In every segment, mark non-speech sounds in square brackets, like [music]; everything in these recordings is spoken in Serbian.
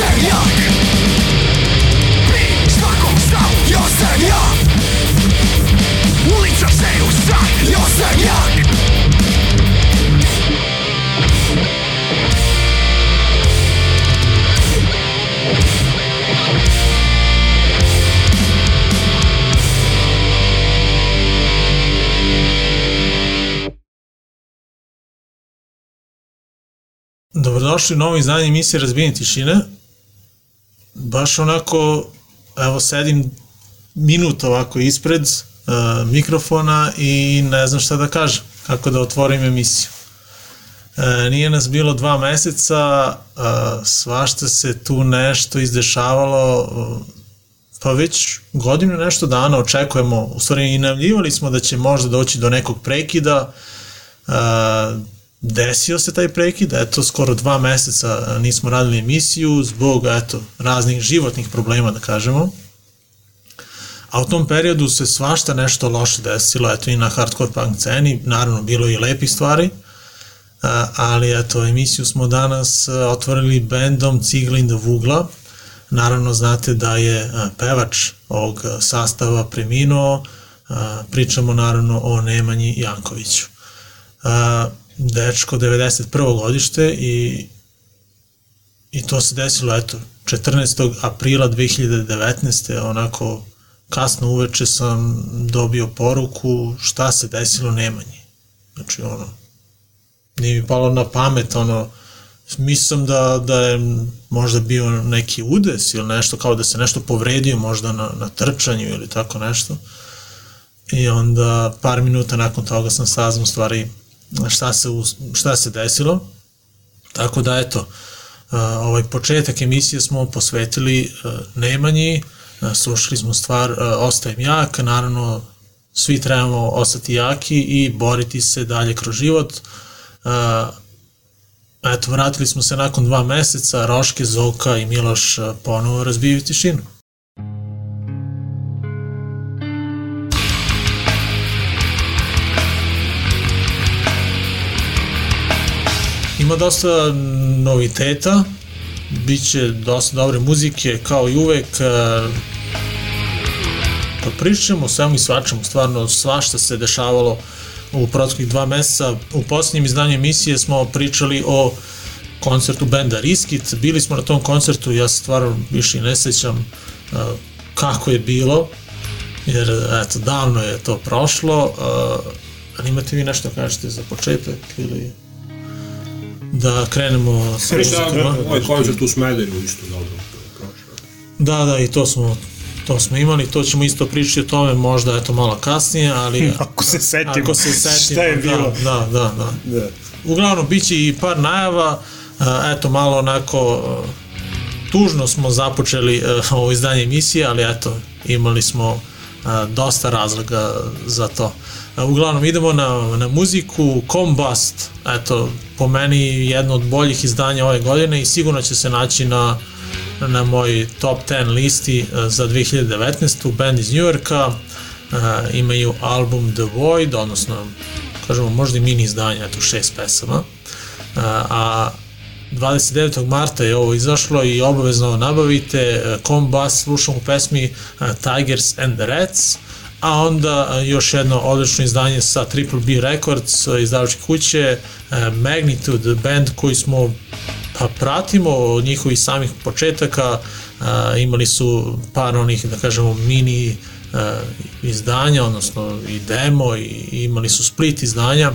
seljak Bi štakom stał, ja seljak Ulica przeju strach, ja seljak Dobrodošli u novo izdanje emisije Razbijenje tišine. Baš onako, evo sedim minut ovako ispred uh, mikrofona i ne znam šta da kažem, kako da otvorim emisiju. E, nije nas bilo dva meseca, uh, svašta se tu nešto izdešavalo, uh, pa već godinu nešto dana očekujemo, u stvari i najavljivali smo da će možda doći do nekog prekida, uh, desio se taj prekid, eto, skoro dva meseca nismo radili emisiju zbog, eto, raznih životnih problema, da kažemo. A u tom periodu se svašta nešto loše desilo, eto, i na hardcore punk sceni, naravno, bilo i lepih stvari, ali, eto, emisiju smo danas a, otvorili bendom Ciglin do Vugla, naravno znate da je a, pevač ovog sastava preminuo, a, pričamo naravno o Nemanji Jankoviću. A, dečko 91. godište i i to se desilo eto 14. aprila 2019. onako kasno uveče sam dobio poruku šta se desilo Nemanji. Znači ono nije mi palo na pamet ono mislim da, da je možda bio neki udes ili nešto kao da se nešto povredio možda na, na trčanju ili tako nešto i onda par minuta nakon toga sam saznao u stvari šta se, šta se desilo. Tako da, eto, ovaj početak emisije smo posvetili Nemanji, slušali smo stvar Ostajem jak, naravno svi trebamo ostati jaki i boriti se dalje kroz život. Eto, vratili smo se nakon dva meseca, Roške, Zoka i Miloš ponovo razbiju tišinu. Ima dosta noviteta, bit će dosta dobre muzike, kao i uvek. e, Pa pričamo svemu i svačemu, stvarno svašta se dešavalo u proteklih dva meseca. U posljednjem izdanju emisije smo pričali o koncertu benda Riskit. Bili smo na tom koncertu, ja se stvarno više i ne sećam uh, kako je bilo, jer eto, davno je to prošlo. Uh, ali imate vi nešto kažete za početak ili da krenemo sa Ništa, muzikom? a? ovaj koncert u Smederevu isto dobro prošao. Da, da, i to smo to smo imali, to ćemo isto pričati o tome možda eto malo kasnije, ali [laughs] Ako se setimo, ako se setimo, šta je bilo. Da, da, da, da. Da. Uglavnom, bit će i par najava, eto malo onako tužno smo započeli ovo izdanje emisije, ali eto, imali smo dosta razloga za to. Uglavnom, idemo na, na muziku, Combust, eto, po meni jedno od boljih izdanja ove godine i sigurno će se naći na na moj top 10 listi uh, za 2019. Band iz Njujorka uh, imaju album The Void, odnosno kažemo možda i mini izdanje, eto šest pesama. Uh, a 29. marta je ovo izašlo i obavezno nabavite. Combust slušamo u pesmi Tigers and the Rats, a onda uh, još jedno odlično izdanje sa Triple B Records, uh, izdavačke kuće, uh, Magnitude, band koji smo pa pratimo od njihovih samih početaka, imali su par onih, da kažemo, mini izdanja, odnosno i demo, i, imali su split izdanja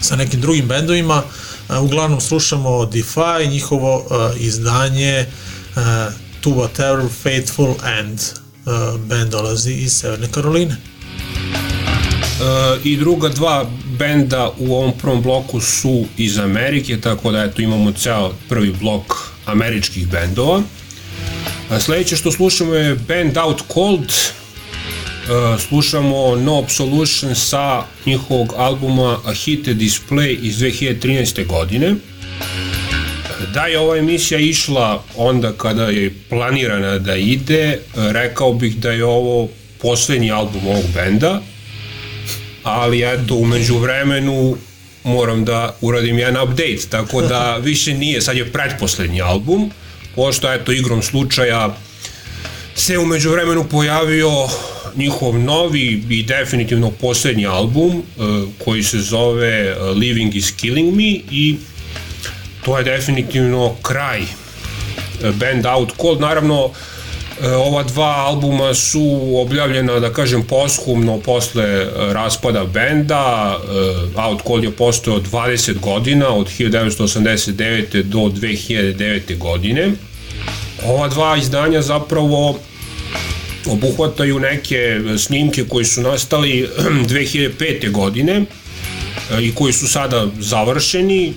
sa nekim drugim bendovima. Uglavnom slušamo Defy, njihovo izdanje To Whatever Faithful End. A, band dolazi iz Severne Karoline. E, I druga dva benda u ovom prvom bloku su iz Amerike, tako da eto imamo ceo prvi blok američkih bendova. A sledeće što slušamo je band Out Cold, E, slušamo No Absolution sa njihovog albuma A Heated Display iz 2013. godine. Da je ova emisija išla onda kada je planirana da ide, rekao bih da je ovo poslednji album ovog benda, ali eto, umeđu vremenu moram da uradim jedan update, tako da [laughs] više nije, sad je pretposlednji album, pošto eto igrom slučaja se umeđu vremenu pojavio njihov novi i definitivno poslednji album e, koji se zove e, Living is Killing Me i to je definitivno kraj band Out Cold. Naravno, e, ova dva albuma su objavljena, da kažem, poshumno posle e, raspada benda. E, Out Cold je postojao 20 godina, od 1989. do 2009. godine. Ova dva izdanja zapravo obuhvataju neke snimke koji su nastali [clears throat] 2005. godine i koji su sada završeni.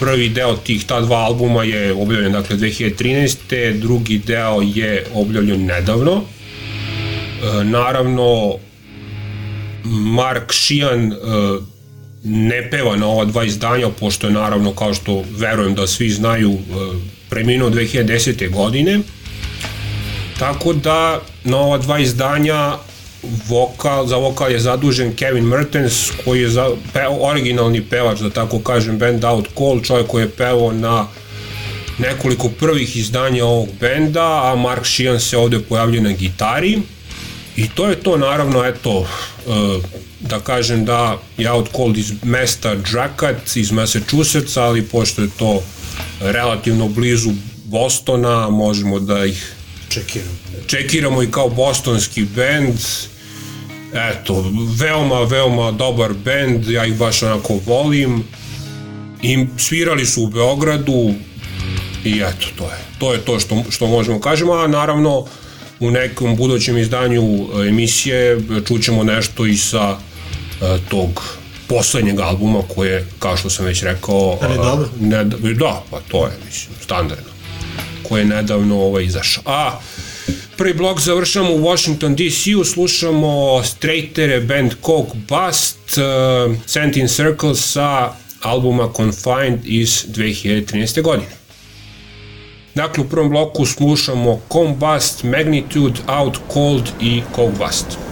Prvi deo tih ta dva albuma je objavljen dakle 2013. Drugi deo je objavljen nedavno. E, naravno Mark Sheehan e, ne peva na ova dva izdanja, pošto je naravno, kao što verujem da svi znaju, preminuo 2010. godine. Tako da na ova dva izdanja vokal, za vokal je zadužen Kevin Mertens koji je za, pe, originalni pevač, da tako kažem, band Out Cold, čovjek koji je pevao na nekoliko prvih izdanja ovog benda, a Mark Sheehan se ovde pojavljuje na gitari. I to je to, naravno, eto, e, da kažem da je Out Cold iz mesta Dracut, iz Massachusettsa, ali pošto je to relativno blizu Bostona, možemo da ih Čekiram. čekiramo i kao bostonski bend. Eto, veoma, veoma dobar bend, ja ih baš onako volim. I svirali su u Beogradu i eto, to je. To je to što, što možemo kažemo, a naravno u nekom budućem izdanju emisije čućemo nešto i sa e, tog poslednjeg albuma koje, kao što sam već rekao... Ali e, dobro? Ne, da, pa to je, mislim, standardno koje je nedavno ovaj, izašao. A prvi blok završamo u Washington DC-u, slušamo Straightere, band Coke Bust, uh, Sentin Circles sa albuma Confined iz 2013. godine. Dakle, u prvom bloku slušamo Combust, Magnitude, Out Cold i Coke Bust.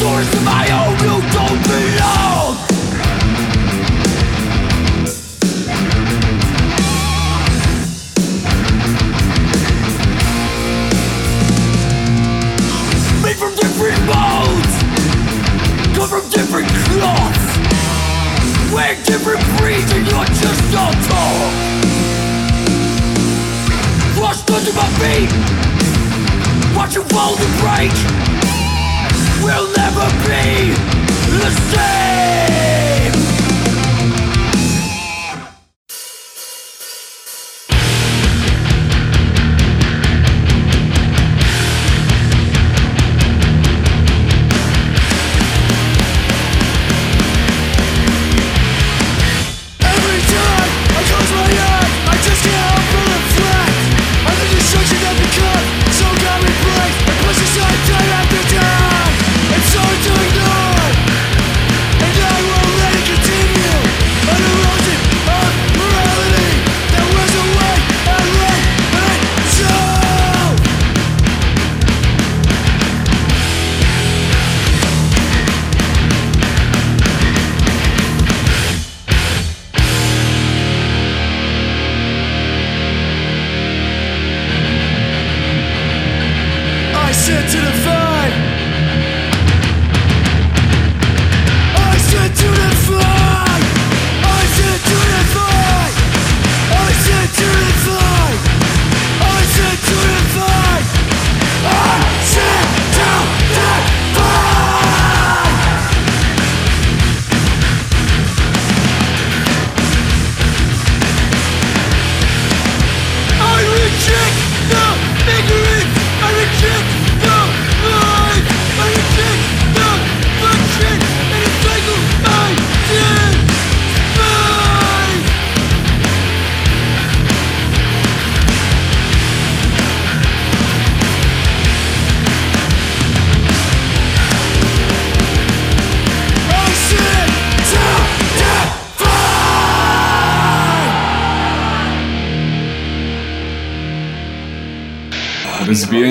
doors to my own, you don't belong Made from different Come from different different breeds and you're just under my feet Watch you fold break. We'll never be the same.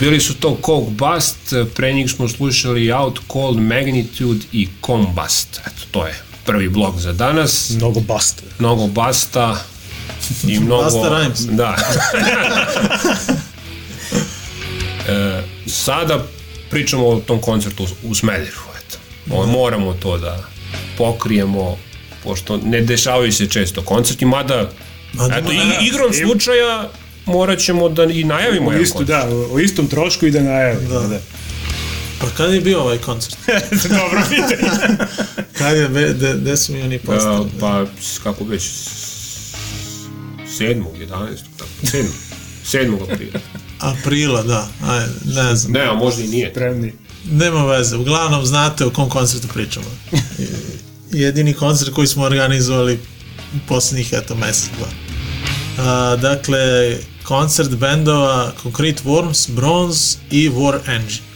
Bili su to Coke Bust, pre njih smo slušali Out, Cold, Magnitude i Combust. Eto, to je prvi blok za danas. Mnogo basta. Mnogo basta i mnogo... Basta Rhymes. Da. [laughs] e, sada pričamo o tom koncertu u- Smederu. Eto. O, moramo to da pokrijemo, pošto ne dešavaju se često koncerti, mada, Mada eto, i, igrom slučaja morat ćemo da i najavimo O, jedan isto, koncert. da, o istom trošku i da najavimo. Da. da. Pa kad je bio ovaj koncert? [laughs] Dobro pitanje. [laughs] Kad je, be- de, de su mi oni postali? pa, s- kako već, s- sedmog, 11. tako, sedmog, sedmog aprila. Aprila, da. Aj, ne znam. Ne, a možda i nije. Spremni. Nema veze. Uglavnom znate o kom koncertu pričamo. [laughs] Jedini koncert koji smo organizovali u poslednjih, eto, mesec, dva. A, dakle, koncert bendova Concrete Worms, Bronze i War Engine.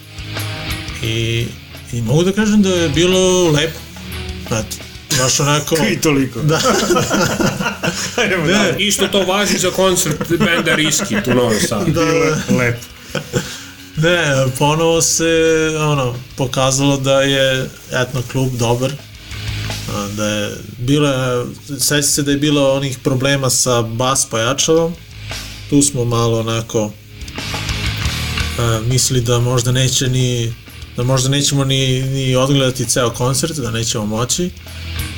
I, I mogu da kažem da je bilo lepo. Eto, baš onako... I toliko. Da, [laughs] Ajmo ne, dalje. Isto to važi za koncert benda Riski tu Novom Sadu. da, da. Lepo. Ne, ponovo se ono, pokazalo da je etno klub dobar, da je bilo, seća se da je bilo onih problema sa bas pojačalom, tu smo malo onako a, mislili da možda neće ni da možda nećemo ni, ni odgledati ceo koncert, da nećemo moći,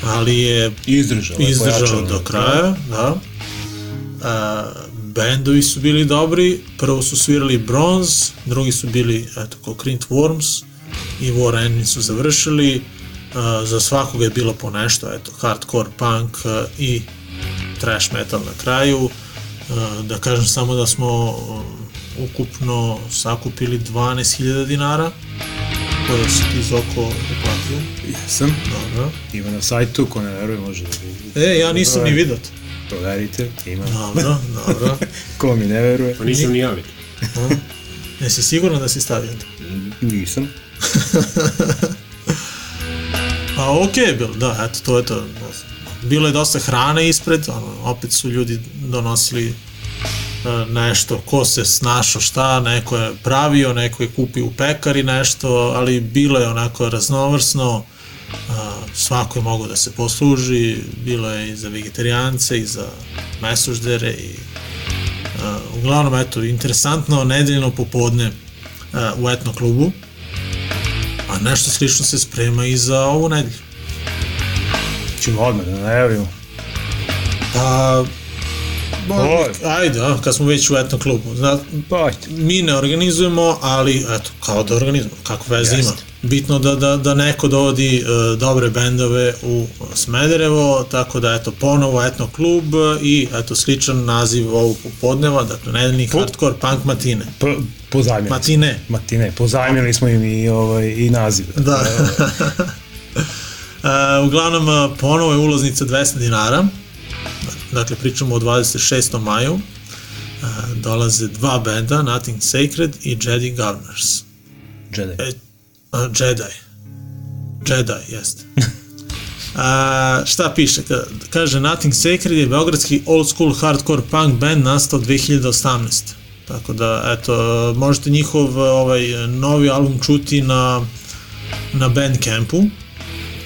ali je Izdržalo. izdržao pojačalo. do kraja, da. A, bendovi su bili dobri, prvo su svirali Bronze, drugi su bili, eto, Concrete Worms i War Engine su završili, a, za svakoga je bilo po nešto, eto, hardcore punk a, i trash metal na kraju, a, da kažem samo da smo ukupno sakupili 12.000 dinara, koje si ti Zoko uplatio. Jesam. Dobro. Ima na sajtu, ko ne veruje može da vidi. E, ja nisam ni vidio to. Proverite, ima. Dobro, dobro. [laughs] Ko mi ne veruje? Pa nisam ni ja vidio. Jesi siguran da si stavio to? Nisam. [laughs] Pa okej je bilo, da, eto, to je to. Bilo je dosta hrane ispred, ono, opet su ljudi donosili nešto, ko se snašao šta, neko je pravio, neko je kupio u pekari nešto, ali bilo je onako raznovrsno, a, svako je mogao da se posluži, bilo je i za vegetarijance i za mesoždere i a, uglavnom, eto, interesantno nedeljno popodne u etno klubu, a nešto slično se sprema i za ovu nedelju. Ćemo odmah da najavimo. Pa, Oj. ajde, a, kad smo već u etno klubu. Zna, Pa, mi ne organizujemo, ali eto, kao da organizujemo, kako veze ima. Bitno da, da, da neko dovodi e, dobre bendove u Smederevo, tako da eto, ponovo etno klub i eto, sličan naziv ovog popodneva, dakle, nedeljni hardcore punk matine. Po, pozajmili. Matine. Matine. Pozajmili smo im i, ovaj, i naziv. Da. [laughs] e, uglavnom, e, ponovo je ulaznica 200 dinara. Dakle, pričamo o 26. maju. E, dolaze dva benda, Nothing Sacred i Jedi Governors. Jedi. E, a, Jedi. Jedi, jeste. [laughs] A, šta piše? Ka- Kaže, Nothing Sacred je beogradski old school hardcore punk band nastao 2018. Tako da, eto, možete njihov ovaj, novi album čuti na, na Bandcampu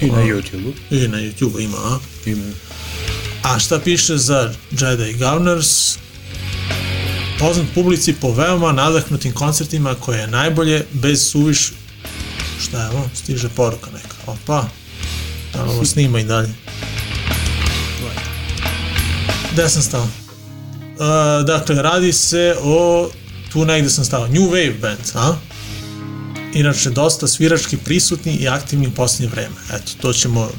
I na YouTube-u. i na YouTube ima, a? Ima. A šta piše za Jedi Governors? Poznat publici po veoma nadahnutim koncertima koje je najbolje bez suviš... Šta je ovo? Stiže poruka neka. Opa. Ovo snima i dalje? Gde sam stao? Uh, dakle, radi se o... Tu negde sam stao. New Wave Band, a? Inače, dosta svirački prisutni i aktivni u posljednje vreme. Eto, to ćemo...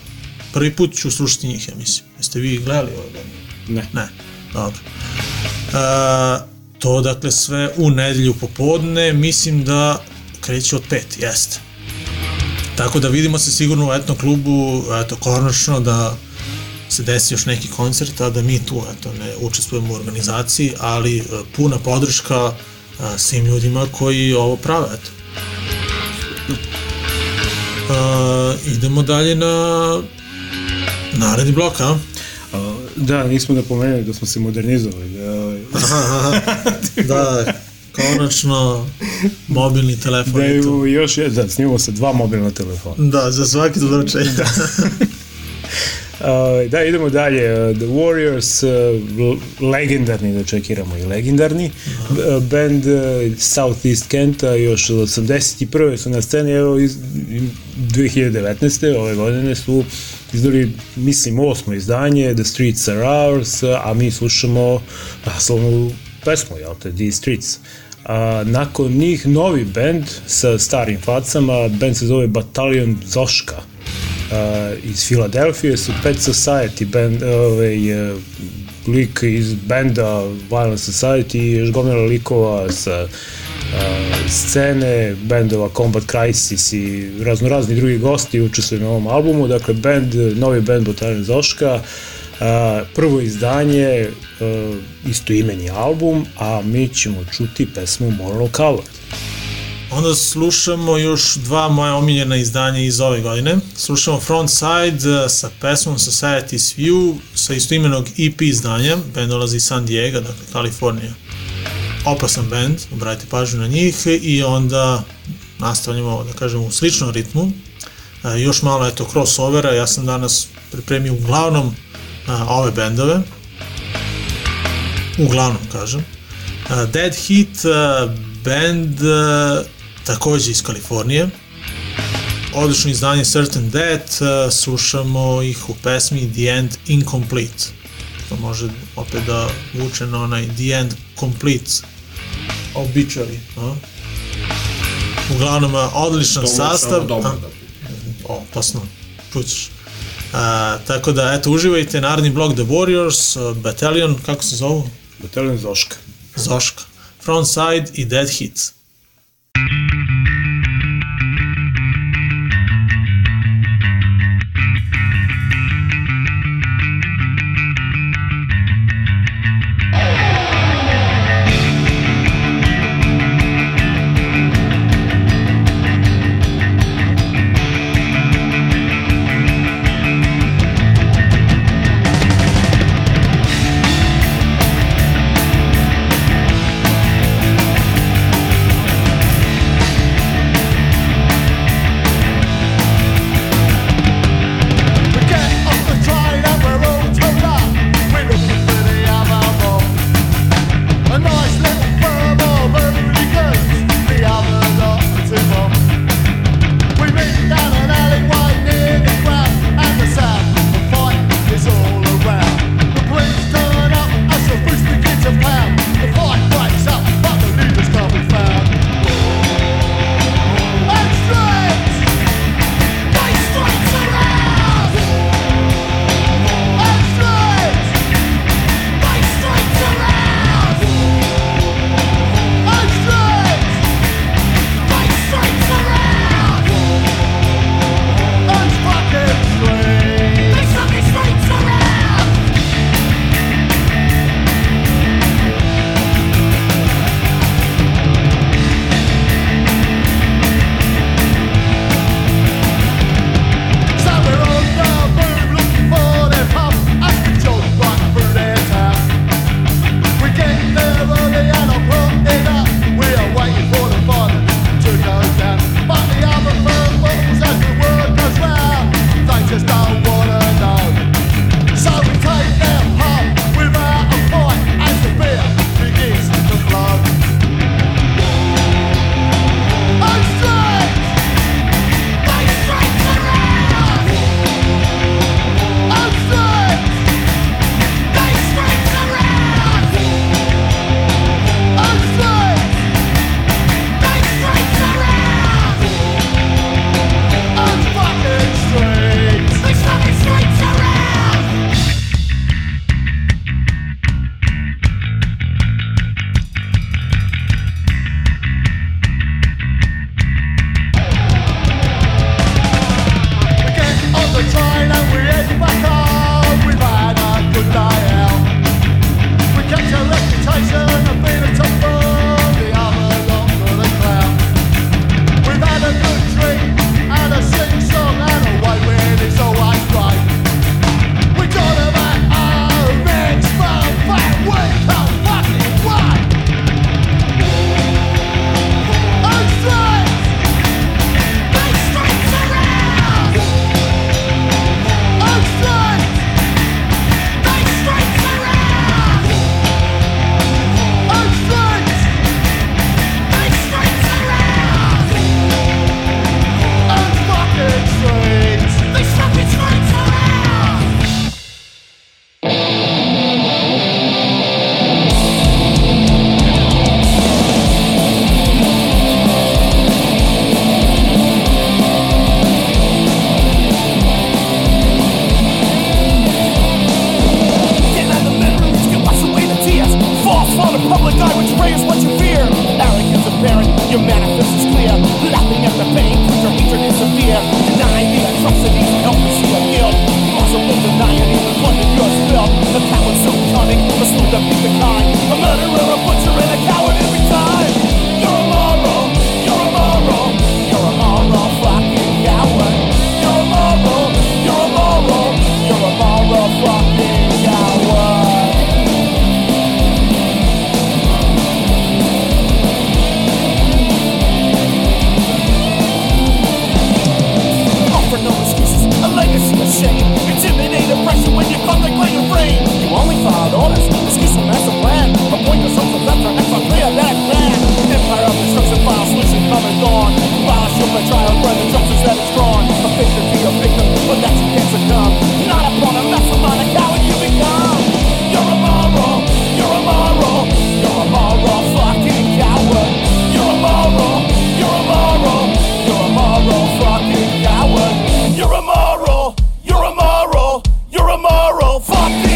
Prvi put ću slušati njih, ja mislim. Jeste vi gledali ovo band? Ne. Ne, dobro. A, to dakle sve u nedelju popodne, mislim da kreće od pet, jeste. Tako da vidimo se sigurno u etno klubu, eto, konačno da se desi još neki koncert, a da mi tu, eto, ne učestvujemo u organizaciji, ali e, puna podrška, e, svim ljudima koji ovo prave, eto. A, idemo dalje na naredni blok, a? Da, nismo napomenuli da smo se modernizovali. Da, [laughs] Da, konačno mobilni telefon da je tu. još jedan, da, snimamo sa dva mobilna telefona. Da, za svaki [laughs] slučaj. Da. Uh, da, idemo dalje. The Warriors, uh, legendarni, da čekiramo i legendarni. Uh, band uh, Southeast Kenta, još od 81. su na sceni, evo, iz, 2019. ove godine su izdali, mislim, osmo izdanje, The Streets Are Ours, a mi slušamo naslovnu pesmu, jel te, The Streets. A, nakon njih novi band sa starim facama, band se zove Battalion Zoška uh, iz Filadelfije su Pet Society band, ovaj, uh, lik iz benda Violent Society i još gomila likova sa scene, bendova Combat Crisis i raznorazni drugi gosti učestvuju na ovom albumu, dakle band, novi band Battalion Zoška, Uh, prvo izdanje, uh, isto imeni album, a mi ćemo čuti pesmu Moral Coward. Onda slušamo još dva moja omiljena izdanja iz ove godine. Slušamo Frontside eh, sa pesmom Society's View sa istoimenog EP izdanja. Band dolazi iz San Diego, dakle Kalifornija. Opasan band, obratite pažnju na njih i onda nastavljamo, da kažem, u sličnom ritmu. E, još malo, eto, crossovera, ja sam danas pripremio uglavnom a, ove bendove. Uglavnom, kažem. A, Dead Heat, a, band a, takođe iz Kalifornije. Odlično izdanje Certain Death, slušamo ih u pesmi The End Incomplete. To može opet da vuče na onaj The End Complete Obituary. A? Uglavnom, odličan sastav. dobro, da. opasno, čućeš. A, tako da, eto, uživajte, naredni blog The Warriors, uh, Battalion, kako se zovu? Battalion Zoška. Zoška. Frontside i Dead Hits. You're a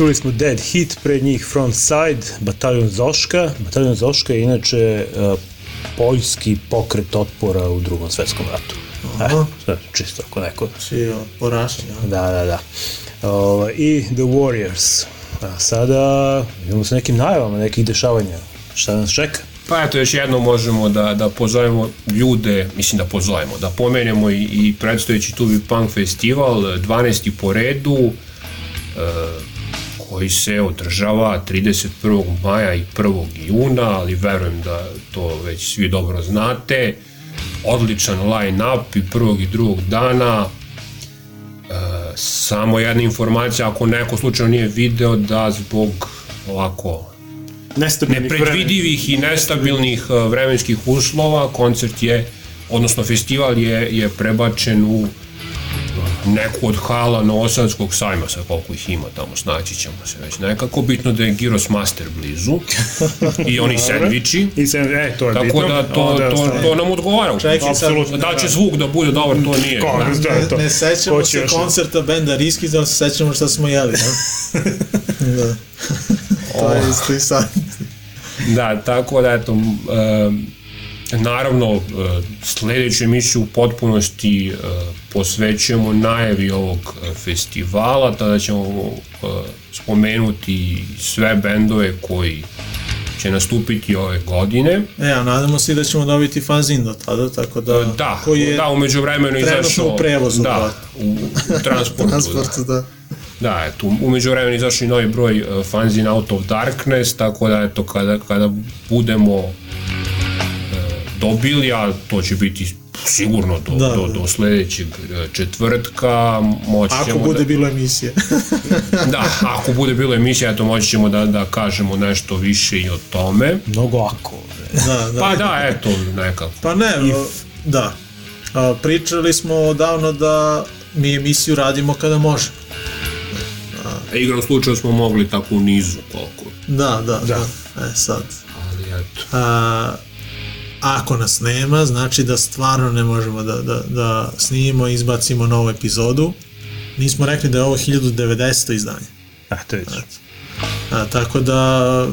čuli smo Dead Hit, pred njih Front Side, Bataljon Zoška. Bataljon Zoška je inače uh, poljski pokret otpora u drugom svetskom ratu. Aha. E, čisto ako neko Či porašće. Da, da, da. O, I The Warriors. A sada idemo sa nekim najavama nekih dešavanja. Šta nas čeka? Pa eto, još jedno možemo da, da pozovemo ljude, mislim da pozovemo, da pomenemo i, i predstojeći Tubi Punk festival, 12. po redu, e, koji se održava 31. maja i 1. juna, ali verujem da to već svi dobro znate. Odličan line-up i prvog i drugog dana. E, samo jedna informacija, ako neko slučajno nije video, da zbog ovako nepredvidivih i nestabilnih e, vremenskih uslova koncert je, odnosno festival je, je prebačen u neku od hala Novosadskog sajma, sa koliko ih ima tamo, snaći ćemo se već nekako. Bitno da je Gyros Master blizu i oni [laughs] sandviči. I se, e, to je Tako bitno. da to, Onda to, ostane- to nam odgovara. Čekaj sad, Apsolutno. Da će zvuk da bude dobar, to nije. Ko, Da. da, to. Ne, ne sećamo Ko se još- koncerta benda Riski, da se sećamo šta smo jeli, da? [laughs] da. to je isto i sad. Da, tako da eto, um, naravno uh, sledeću emisiju u potpunosti uh, posvećujemo najavi ovog uh, festivala, tada ćemo spomenuti sve bendove koji će nastupiti ove godine. E, a nadamo se da ćemo dobiti fanzin do tada, tako da... Da, koji je da, umeđu vremenu izašao... u prevozu, Da, u, u transportu. [laughs] da. transportu, da. Da, eto, umeđu vremenu izašao i novi broj Fanzine Out of Darkness, tako da eto, kada, kada budemo dobili, a to će biti sigurno do, Da, da, do, da. do sledećeg uh, četvrtka, moći Ako ćemo bude da, bilo emisije. [laughs] da, ako bude bilo emisija, eto, moći ćemo da, da kažemo nešto više i o tome. Mnogo ako. da, da. Pa da, eto, nekako. Pa ne, o, da. A, pričali smo odavno da mi emisiju radimo kada možemo. E, Igrom slučaju smo mogli tako u nizu koliko, Da, da, da. E, sad. ali eto. A, ako nas nema, znači da stvarno ne možemo da, da, da snimimo i izbacimo novu epizodu. Nismo rekli da je ovo 1090. izdanje. A, to je A, tako da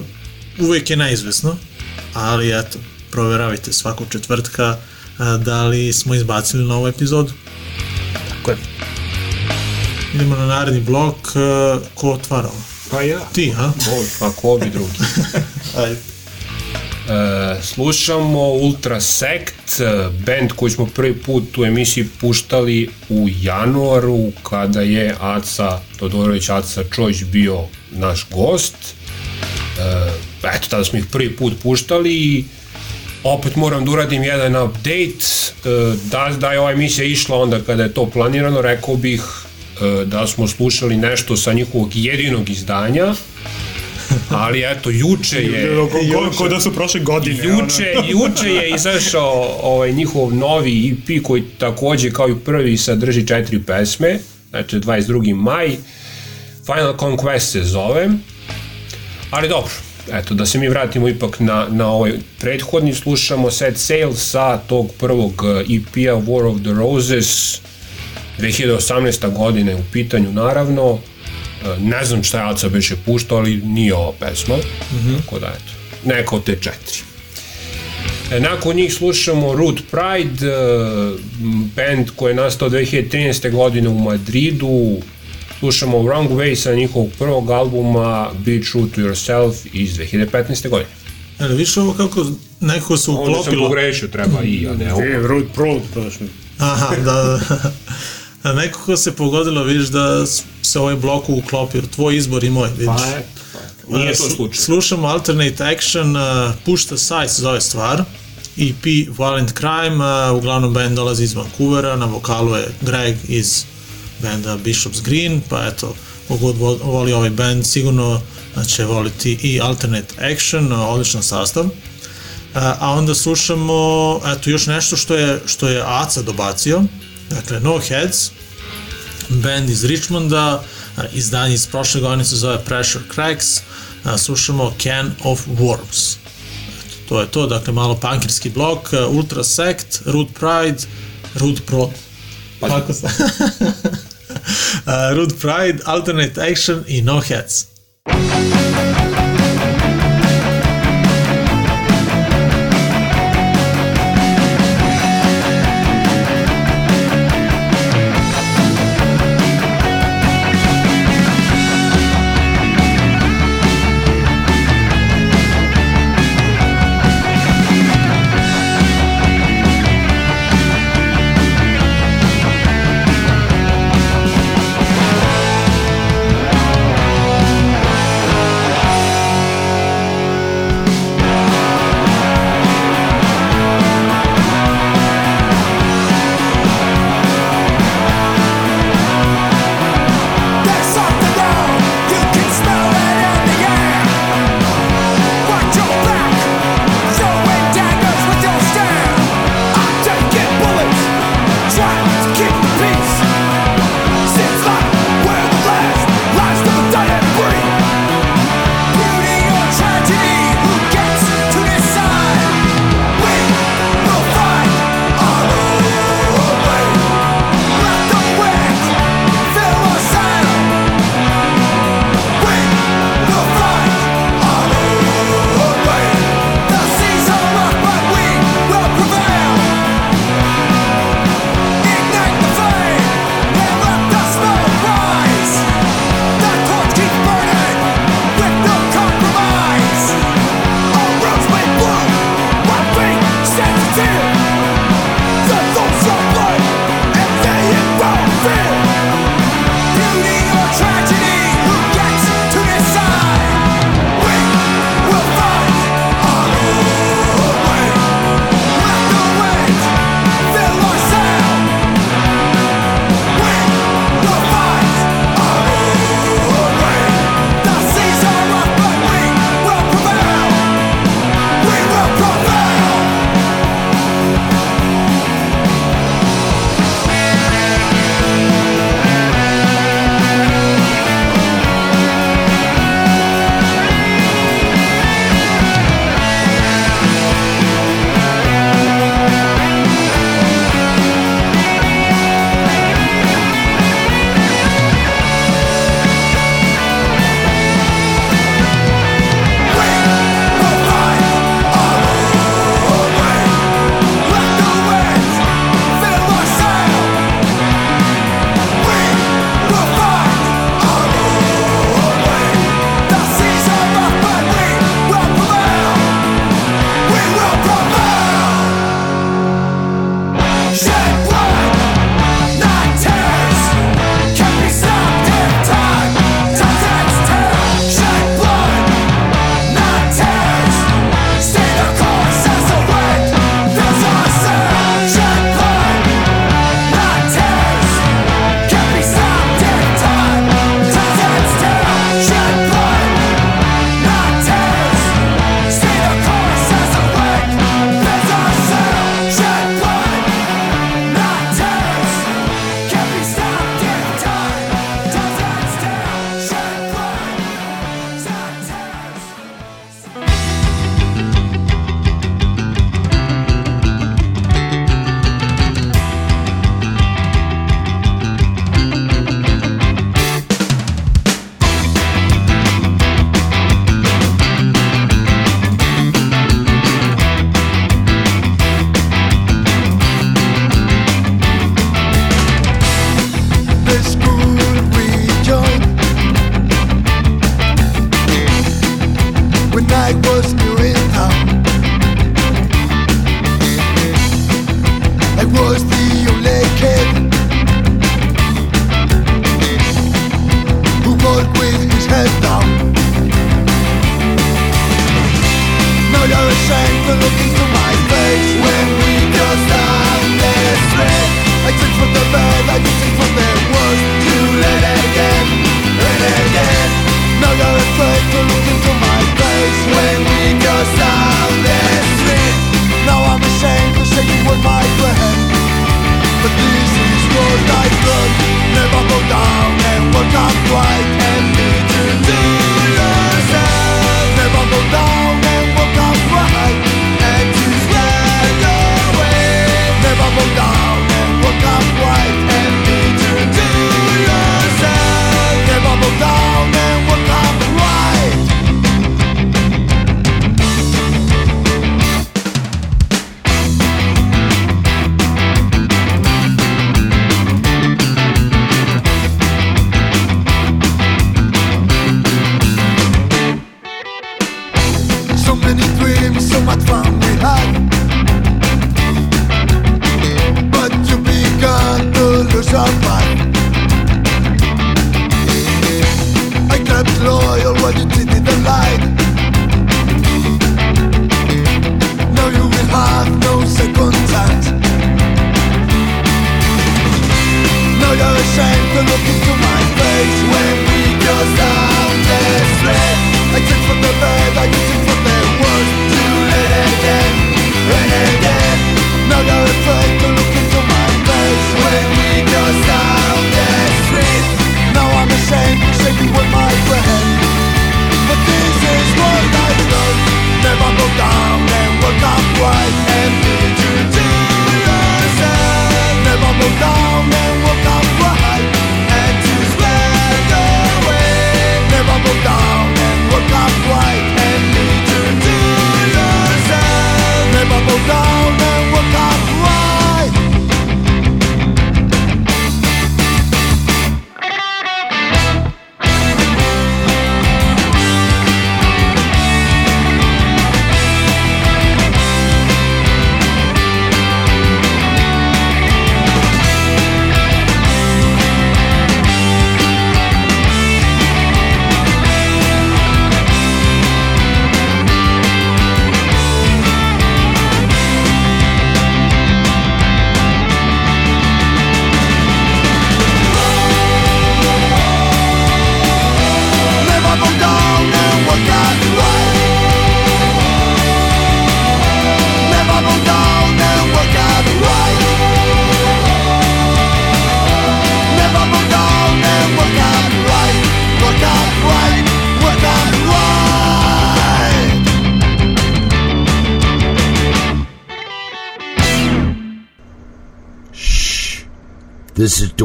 uvek je neizvesno, ali eto, proveravajte svakog četvrtka a, da li smo izbacili novu epizodu. tako je. Idemo na naredni blok, a, ko otvara ovo? Pa ja. Ti, ha? Ovo, pa ko bi drugi. [laughs] Ajde. E, slušamo Ultra Sect, e, band koji smo prvi put u emisiji puštali u januaru kada je Aca Todorović Aca Čojić bio naš gost. E, eto, tada smo ih prvi put puštali i opet moram da uradim jedan update. E, da, da je ova emisija išla onda kada je to planirano, rekao bih da smo slušali nešto sa njihovog jedinog izdanja, ali eto, juče je... Ko, ko, ko da su prošle godine. Juče, [laughs] juče je izašao ovaj njihov novi EP koji takođe kao i prvi sadrži četiri pesme, znači 22. maj. Final Conquest se zove. Ali dobro, eto, da se mi vratimo ipak na, na ovaj prethodni, slušamo Set Sail sa tog prvog eh, EP-a War of the Roses, 2018. godine u pitanju naravno, E, ne znam šta je Aca beše puštao, ali nije ova pesma, mm -hmm. tako da eto, neka od te četiri. E, nakon njih slušamo Root Pride, e, band koji je nastao 2013. godine u Madridu, slušamo Wrong Way sa njihovog prvog albuma Be True to Yourself iz 2015. godine. Jel, viš ovo kako nekako se Onda sam uklopilo? pogrešio, treba i, a ne ovo. E, Road Pro, baš mi. Aha, da, da. [laughs] Nekako se pogodilo, vidiš da se ovaj blok uklopio, tvoj izbor i moj, vidiš. Pa eto, pa, nije to Slu- slučaj. Slušamo Alternate Action, uh, Push the Side se zove stvar, EP Violent Crime, uh, uglavnom band dolazi iz Vancouvera, na vokalu je Greg iz benda Bishop's Green, pa eto, kogod vo- voli ovaj band, sigurno uh, će voliti i Alternate Action, uh, odličan sastav. A onda slušamo eto još nešto što je što je Aca dobacio. Dakle No Heads, band iz Richmonda, izdanje iz prošle godine se zove Pressure Cracks. Slušamo Can of Worms. Eto, to je to, dakle malo punkirski blok, Ultra Sect, Root Pride, Root Pro. Kako? [laughs] A, Root Pride, Alternate Action i No Heads. Thank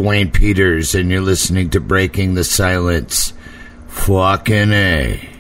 Dwayne Peters, and you're listening to Breaking the Silence. Fucking A.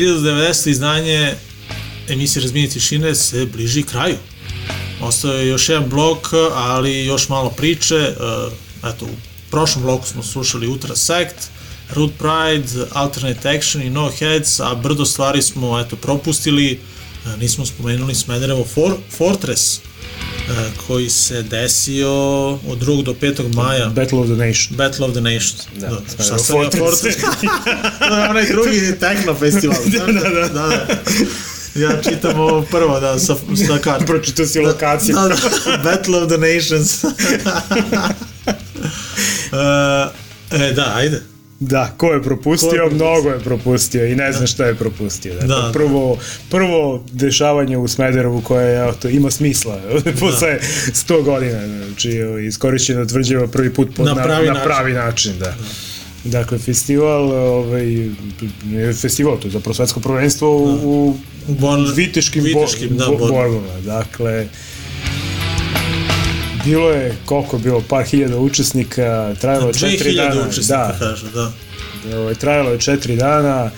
1090. izdanje emisije Razbijenje tišine se bliži kraju. Ostao je još jedan blok, ali još malo priče. E, Eto, u prošlom bloku smo slušali Ultra Sect, Root Pride, Alternate Action i No Heads, a brdo stvari smo eto, propustili. E, Nismo spomenuli Smederevo For Fortress, koji se desio od 2. do 5. maja. Battle of the Nation. Battle of the Nations. Da, Da, šta sam ja Fortress. [laughs] To je onaj drugi techno festival. [laughs] da, da, da. da. Ja čitam ovo prvo, da, sa, sa [laughs] kartom. Pročitao si lokaciju. Da, da, Battle of the Nations. uh, e, da, ajde. Da, ko je propustio? Ko je propustio? Mnogo je propustio i ne zna šta je propustio. Dakle, Da. prvo, prvo dešavanje u Smederevu koje evo, to, ima smisla [laughs] posle 100 godina. Znači, iskorišćeno tvrđeva prvi put po, Na na, pravi na način. pravi način. Da. Dakle, festival, ovaj, festival, to je zapravo svetsko prvenstvo u, u U bor, viteškim, viteškim, bo, da, bo, borbama. Dakle, bilo je, koliko je bilo, par hiljada učesnika, trajalo je četiri 2000 dana. učesnika, da, kažu, da. Ovaj, trajalo je četiri dana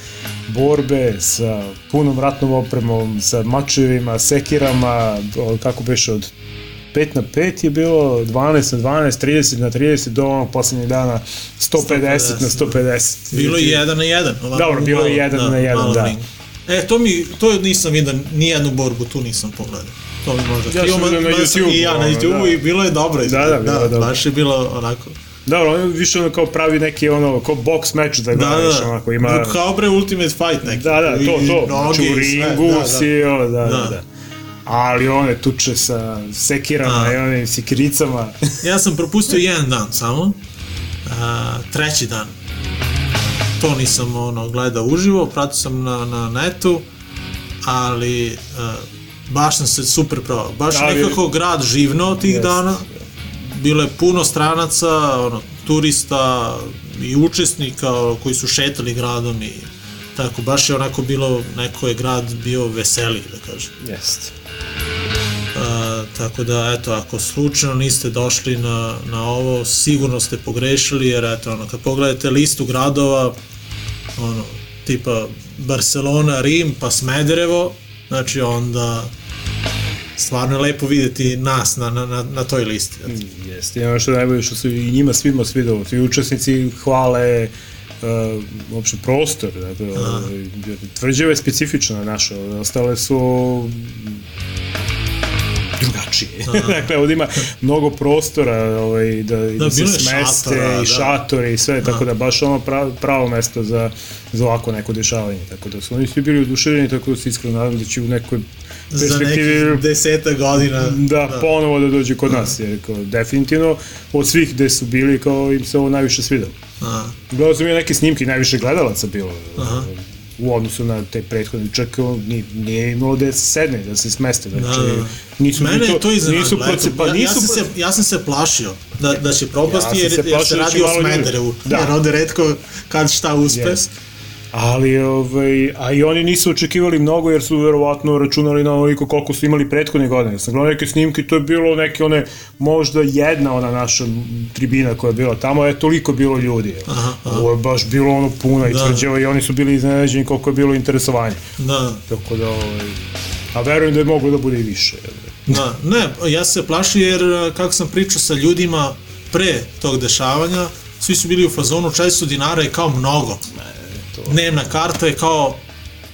borbe sa punom ratnom opremom, sa mačevima, sekirama, kako beše od 5 na 5 je bilo, 12 na 12, 30 na 30, do onog poslednjeg dana 150, na 150. Bilo je jedan na jedan. Ovako, Dobro, bilo je malo, jedan na jedan, malo da. ring. E, to mi, to nisam vidio, nijednu borbu tu nisam pogledao. To mi možda. Ja sam na YouTubeu, I ja na YouTube da. i bilo je dobro. Da, da, bilo je dobro. Baš je bilo onako. Dobro, on je više ono kao pravi neki ono, kao box meč da Da, gledaš, da, onako ima... Kao bre Ultimate Fight neki. Da, da, to, to, znači u ringu da, da. si, o, da, da, Da. da. Ali one tuče sa sekirama A. i onim sekiricama. [laughs] Ja sam propustio jedan dan samo. A, treći dan. To nisam ono, gledao uživo, pratio sam na, na netu, ali a, baš sam se super provao. Baš Ali- nekako grad živno tih Jeste. dana. Bilo je puno stranaca, ono, turista i učesnika koji su šetali gradom i tako, baš je onako bilo, neko je grad bio veseliji, da kažem. Jeste. A, tako da, eto, ako slučajno niste došli na, na ovo, sigurno ste pogrešili, jer eto, ono, kad pogledate listu gradova, ono, tipa Barcelona, Rim, pa Smederevo, znači onda stvarno je lepo videti nas na, na, na, na toj listi. Jeste, i ono što je najbolje što su i njima svima svidelo, svi učesnici hvale uh, uopšte prostor, dakle, ovaj, tvrđava je specifična naša, ostale su drugačije. [laughs] dakle, ovdje ima mnogo prostora ovaj, da, da, da se smeste šatora, i da. šatori i sve, tako da baš ono pravo, pravo mesto za, za ovako neko dešavanje. Tako da su oni svi bili oduševljeni, tako da se iskreno nadam da će u nekoj Za perspektivi nekih deseta godina. da, da, ponovo da dođe kod nas, jer kao, definitivno od svih gde su bili, kao im se ovo najviše svidalo. A, Gledao sam i neke snimke, najviše gledalaca bilo Aha. U odnosu na te prethodne, čak ono, nije, nije imalo da se sedne, da se smeste, znači Da. nisu Mene ni to iznenadilo. nisu proce, pa ja, ja, nisu sam se, ja sam se plašio da, da će propasti Ja jer, se jer se da radi o. Smederevu. Da. Jer ovde redko kad šta uspe. Yes. Ali ovaj, a i oni nisu očekivali mnogo jer su verovatno računali na onoliko koliko su imali prethodne godine. Sam gledao neke snimke, to je bilo neke one, možda jedna ona naša tribina koja je bila tamo, je toliko bilo ljudi. Aha, aha. Ovo je baš bilo ono puna i Da. tvrđava i oni su bili iznenađeni koliko je bilo interesovanja. Da, Tako da, ovaj, a verujem da je moglo da bude i više. da. Ne, ja se plašio jer uh, kako sam pričao sa ljudima pre tog dešavanja, svi su bili u fazonu 400 dinara je kao mnogo. Dnevna karta je kao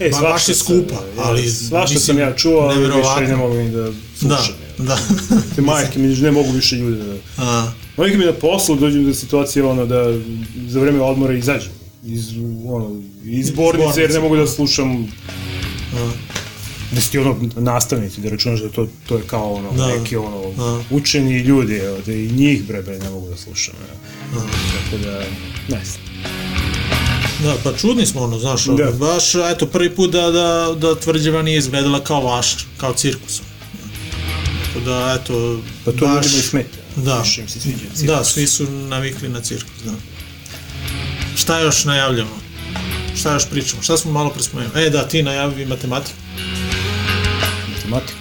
E, Ba- baš je skupa, ja, ali, Svašta mislim, sam ja čuo, ali više ne mogu ni da da, slušam. da. [laughs] Te majke mi ne mogu više ljude da... A, Oni mi na poslu dođem do situacije ono da za vreme odmora izađem iz, ono, iz zbornice jer ne mogu da slušam da si ti ono nastavnici, da računaš da to, to je kao ono, Da. neki ono, Da. učeni ljudi, evo, da i njih bre, bre, ne mogu da slušam, evo. Tako da, ne znam. Da, pa čudni smo ono, znaš, ono, Da. baš, eto, prvi put da, da, da tvrđava nije izgledala kao vaš, kao cirkus. Tako da, eto, Pa to baš, ljudima i smeta. Da, im se sviđa cirkus. da, svi su navikli na cirkus, da. Šta još najavljamo? Šta još pričamo? Šta smo malo prespomenuli? E, da, ti najavi matematiku. Matematika.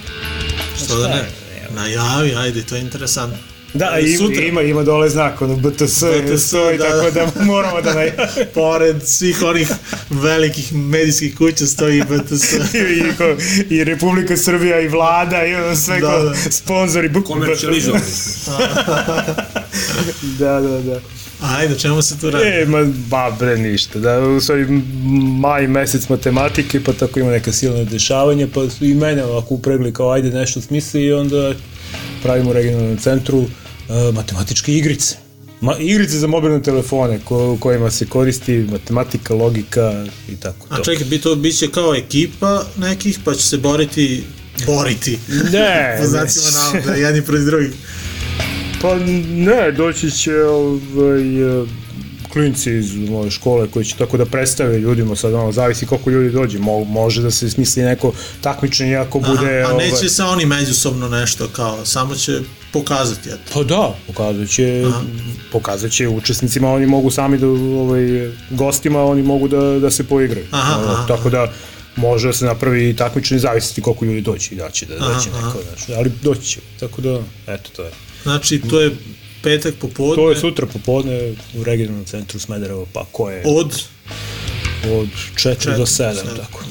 Što da ne? Najavi, ajde, to je interesantno. Da, ima, sutra. ima, ima dole znak, ono, BTS, BTS, stoji, da. tako da moramo da najavimo. [laughs] Pored svih onih velikih medijskih kuća stoji BTS. [laughs] I, ko- i Republika Srbija i vlada i ono sve Da, da, da. da. sponzori. Komercijalizovani. [laughs] Da, da, da. Ajde, čemu se tu radi? E, ma, ba, bre, ništa. Da, u stvari, maj mesec matematike, pa tako ima neka silna dešavanja, pa su i mene ovako upregli kao ajde nešto smisli i onda pravimo u regionalnom centru uh, matematičke igrice. Ma, igrice za mobilne telefone ko, kojima se koristi matematika, logika i tako A to. čekaj, bi to biće kao ekipa nekih, pa će se boriti, boriti. Ne, [laughs] po znacima navoda, jedni protiv drugih. Pa ne, doći će ovaj, e, klinci iz moje škole koji će tako da predstave ljudima, sad ono, zavisi koliko ljudi dođe, Mo, može da se smisli neko takmičenje ako bude... Aha, a ovaj, neće se oni međusobno nešto kao, samo će pokazati, eto. Pa da, pokazat će, pokazat će učesnicima, oni mogu sami da, ovaj, gostima, oni mogu da, da se poigraju. Aha, Ono, aha. Tako da može da se napravi takmičenje, zavisiti koliko ljudi doći i da će da Aha, doći aha. neko, znači, ali doći će, tako da, eto, to je. Znači, to je petak popodne. To je sutra popodne u regionalnom centru Smederevo, pa ko je Od od 4 do Četiri, 7, sedam. tako.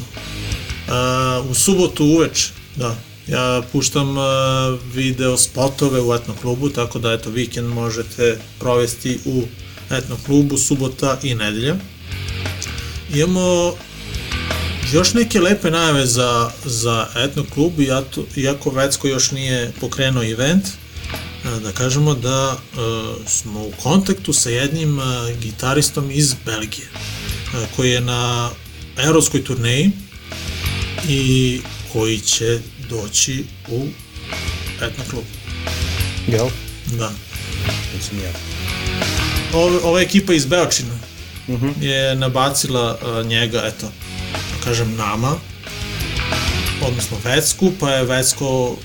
a, u subotu uveč, da. Ja puštam a, video spotove u etno klubu, tako da eto vikend možete provesti u etno klubu subota i nedelja. Imamo još neke lepe najave za, za etno klub, iako, Vecko još nije pokrenuo event, da kažemo da a, smo u kontaktu sa jednim a, gitaristom iz Belgije, koji je na evropskoj turneji i koji će doći u etno klub. Jel? Da. Mislim ja. Ova, ova ekipa iz Beočina je nabacila njega, eto, da kažem nama, odnosno Vecku, pa je Vecko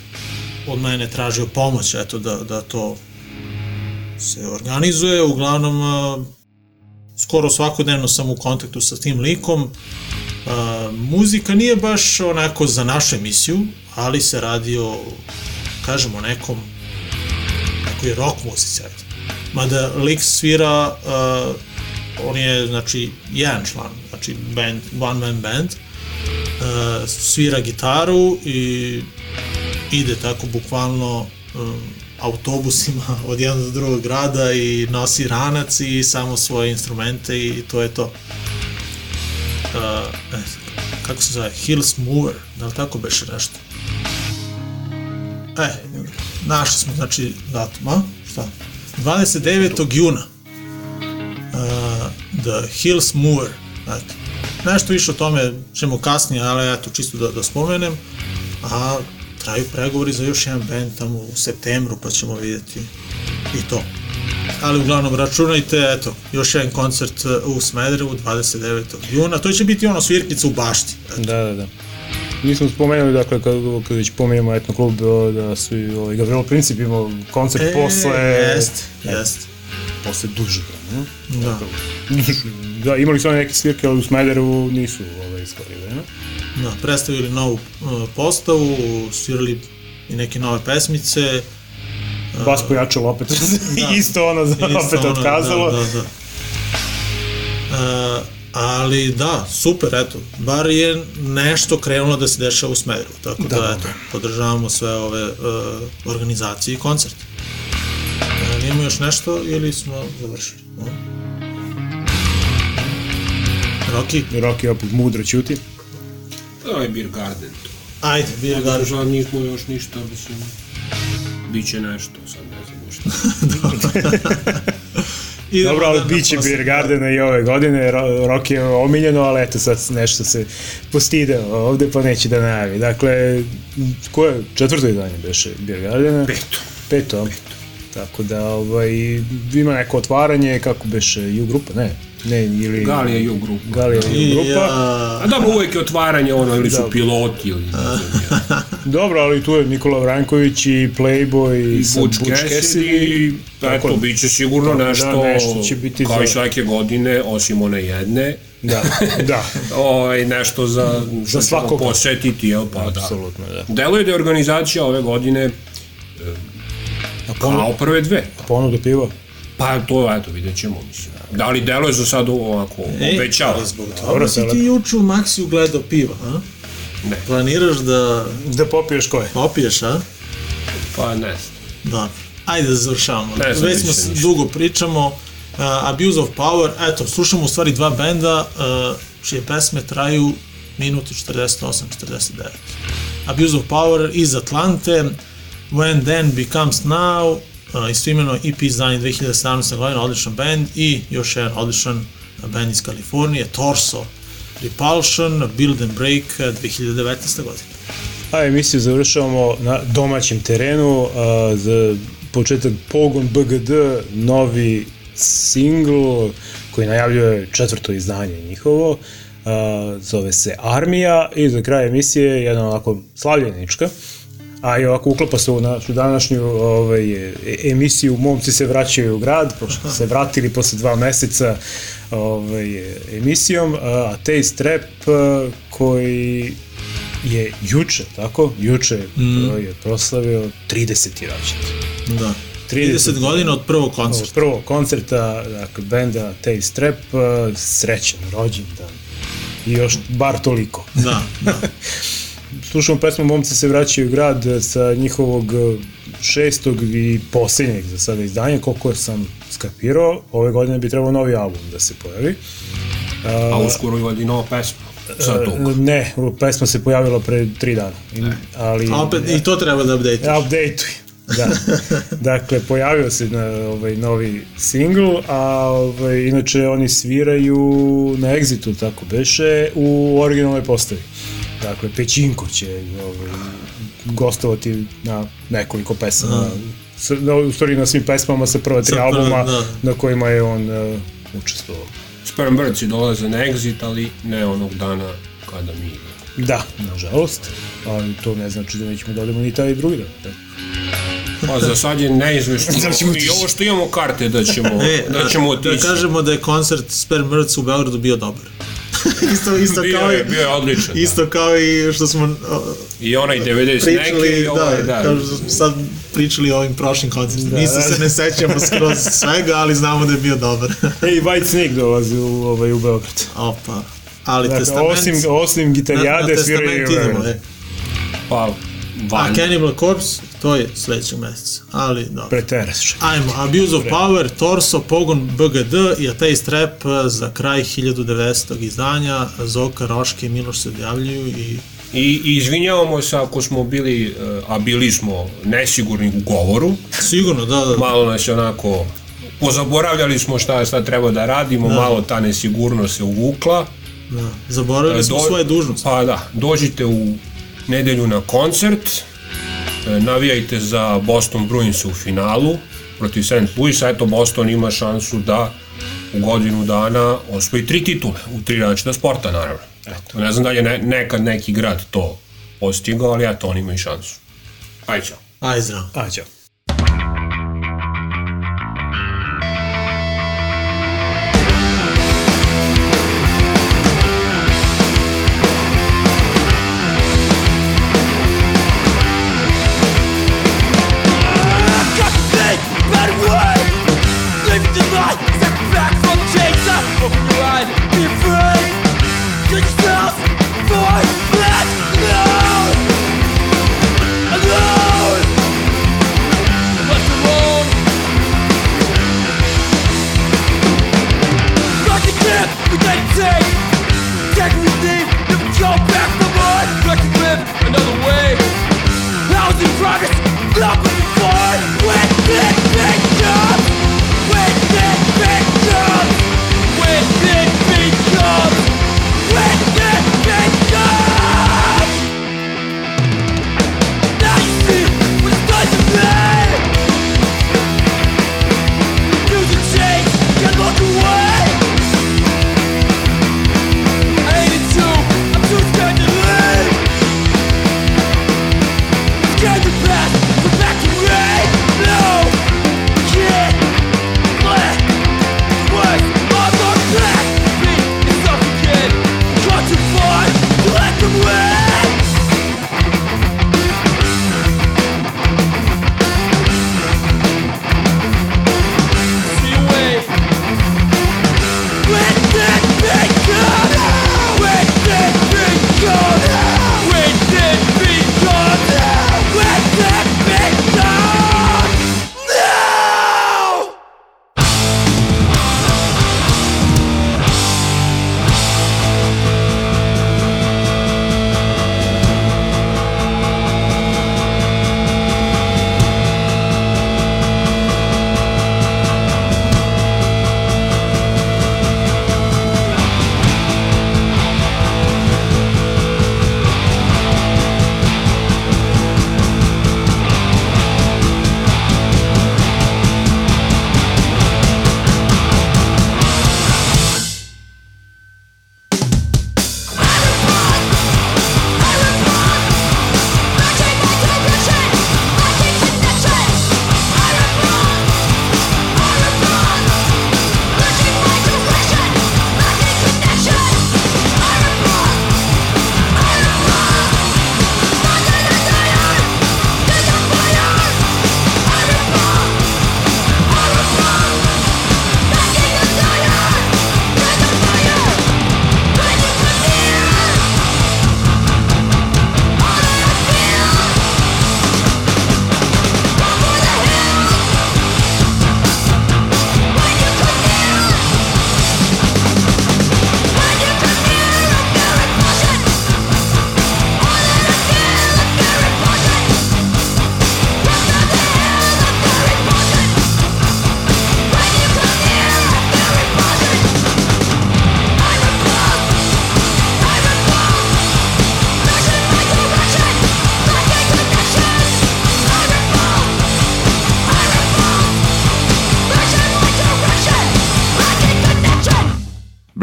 od mene tražio pomoć, eto, da, da to se organizuje. Uglavnom, skoro svakodnevno sam u kontaktu sa tim likom. Muzika nije baš onako za našu emisiju, ali se radi o, kažemo, nekom nekoj rock muzici, ajde. Mada lik svira, on je, znači, jedan član, znači, band, one man band, svira gitaru i ide tako bukvalno um, autobusima [laughs] od jednog do drugog grada i nosi ranac i samo svoje instrumente i to je to. Uh, znam, kako se zove, Hills Mover, da li tako beše nešto? E, našli smo, znači, datum, a? Šta? 29. juna. Uh, The Hills Mover. Eto. Nešto više o tome ćemo kasnije, ali eto, čisto da, da spomenem. A traju pregovori za još jedan band tamo u septembru, pa ćemo vidjeti i to. Ali uglavnom računajte, eto, još jedan koncert uh, u Smederevu 29. juna. To će biti ono svirkica u bašti. Eto. Da, da, da. Mi smo spomenuli, dakle, kad, kad već pomenemo etno klub, o, da su i ovaj, Gavrilo Princip imao koncert E, posle... Jest, jest. Posle dužeg vremena. Da. Da, imali su oni neke svirke, ali u Smederevu nisu ovaj, skori vremena. Da, predstavili novu uh, postavu, svirali i neke nove pesmice. Bas pojačalo opet, [laughs] [laughs] isto ono, Isto opet ono, otkazalo. Da, da, da. Uh, ali da, super, eto, bar je nešto krenulo da se dešava u Smederu, tako da, Da, eto, podržavamo sve ove uh, organizacije i koncerte. Uh, imamo još nešto ili smo završili? Roki, Rocky opet mudro ćuti. To je Beer Garden to. ajde, Beer Ja Garden. Žal nismo još ništa, mislim, bit će nešto, sad ne znam uopšte. [laughs] Idemo Dobro, ali bit će Beer Gardena i ove godine, Ro- Rock je omiljeno, ali eto sad nešto se postideo ovde pa neće da najavi. Dakle, ko je četvrto izdanje beše Beer Gardena? Peto. Peto. Tako da ovaj, ima neko otvaranje, kako beše, U grupa, ne? Ne, ili... Galija U grupa. Galija U grupa. Ja, A dobro, uvek je otvaranje ono, ili su Da. piloti, ili. [laughs] Dobro, ali tu je Nikola Vranković i Playboy i Butch Butch Cassidy, Tako- eto, bit će sigurno tako da nešto, nešto će biti kao za- i svake godine, osim one jedne, Da, [laughs] da. ovaj, nešto za, ćemo svakoga. posetiti, jel, pa da. Apsolutno, da. Deluje da je organizacija ove godine A kao prve dve. ponuda piva? Pa to, eto, vidjet ćemo, mislim. Da li deluje za sad ovako, obećava? ali zbog toga Dobro, si ti juče u Maxiju gledao piva, a? Ne. Planiraš da Da popiješ koje? popiješ, a? Pa ne. Da. Ajde da završavamo. Ne znam Već smo ništa. dugo pričamo. Uh, Abuse of Power, eto, slušamo u stvari dva benda uh, čije pesme traju minut i 48-49. Abuse of Power iz Atlante, When Then Becomes Now, istoimeno EP izdanje 2017. godina, odličan band i još jedan odličan band iz Kalifornije, Torso Repulsion, Build and Break uh, 2019. godine. A emisiju završavamo na domaćem terenu, a, za početak Pogon BGD, novi singl koji najavljuje četvrto izdanje njihovo, a, zove se Armija i za kraj emisije jedna onako slavljenička, a i ovako uklapa se u našu današnju ovaj, emisiju Momci se vraćaju u grad, pošto se vratili posle dva meseca ovaj, emisijom, a Taste Rap a, koji je juče, tako? Juče mm. je proslavio 30. rođendan. Da. 30 30 godina od prvog Od koncerta. prvog koncerta, dakle, benda Taste Rap, uh, srećan rođendan. I još bar toliko. Da, da. [laughs] Slušamo pesmu Momci se vraćaju u grad eh, sa njihovog eh, šestog i posljednjeg za sada izdanja, koliko sam skapirao, ove godine bi trebao novi album da se pojavi. A uskoro i vodi nova pesma. Ne, pesma se pojavila pre tri dana. I, ali, A opet i to treba da update. Updateuj. Da. [laughs] dakle, pojavio se na ovaj novi single, a ovaj, inače oni sviraju na Exitu, tako beše, u originalnoj postavi. Dakle, Pećinko će ovaj, gostovati na nekoliko pesama. Sa, na, u stvari na svim pesmama sa prva tri albuma da. na kojima je on uh, učestvovao. Sperm Birdsi dolaze na exit, ali ne onog dana kada mi. Da, nažalost, ali to ne znači da nećemo da odemo ni taj drugi dan. Da. Pa za sad je neizvešno. Da [laughs] ćemo I ovo što imamo karte da ćemo, E, da ćemo da otići. kažemo da je koncert Sperm Birds u Beogradu bio dobar. [laughs] isto, isto, Bio kao je, i, bio je odličan. isto kao i što smo o, I onaj 90 neki, pričali, i ovaj, da, da. kao što smo sad pričali o ovim prošlim koncertima. Da, Isto da. se ne sećamo skroz [laughs] svega, ali znamo da je bio dobar. [laughs] E, i White Snake dolazi u, ovaj, u Beograd. Opa. Ali Dakle, testament... osim, osim gitarijade na, na sviraju testament idemo, e. Pa, A van. Cannibal Corpse, to je sledećeg meseca. Ali, dobro. Preteraš. Ajmo, Abuse of Power, Torso, Pogon, BGD i A Taste Rap eh, za kraj 1900. izdanja. Zoka, Roške i Miloš se odjavljuju i I, I izvinjavamo se ako smo bili, eh, a bili smo nesigurni u govoru. sigurno, da, da, Malo nas je onako, pozaboravljali smo šta, šta treba da radimo, Da. malo ta nesigurnost se uvukla. da. Zaboravili smo Do- svoje dužnosti. Pa da, dođite u nedelju na koncert, navijajte za Boston Bruins u finalu protiv St. Louisa, eto Boston ima šansu da u godinu dana osvoji tri titule u tri različita sporta naravno. Eto. Ne znam da li je ne, nekad neki grad to postigao, ali eto oni imaju šansu. Ajde, čao. Aj, zdravo. A, ćao.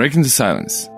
break into silence.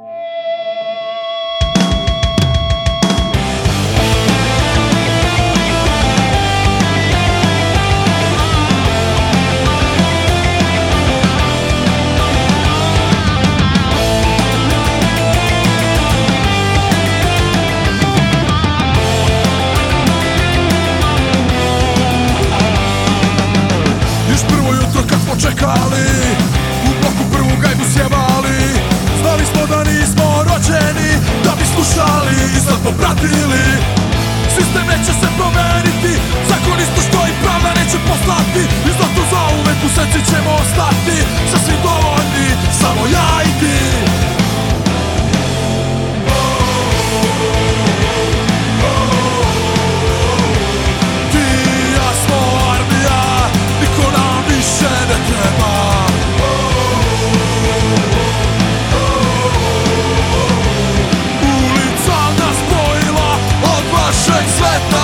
Trust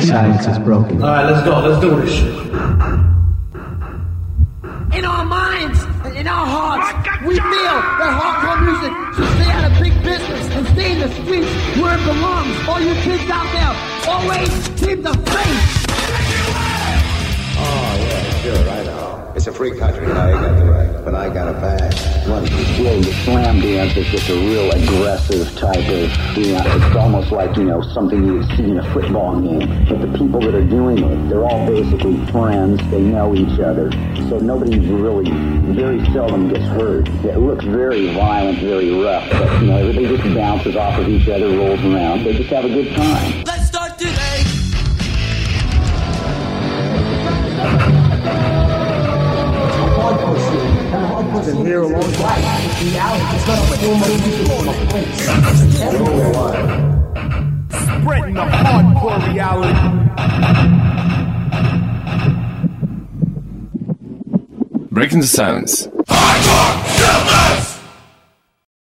Silence is broken. All right, let's go. Let's do this shit. Dance just a real aggressive type of, you know, it's almost like, you know, something you would see in a football game. But the people that are doing it, they're all basically friends. They know each other. So nobody really, very seldom gets hurt. It looks very violent, very rough. But, you know, everybody just bounces off of each other, rolls around. They just have a good time. Let's start today. Been here a long time. Spreading the hardcore reality. Breaking the silence. Hardcore,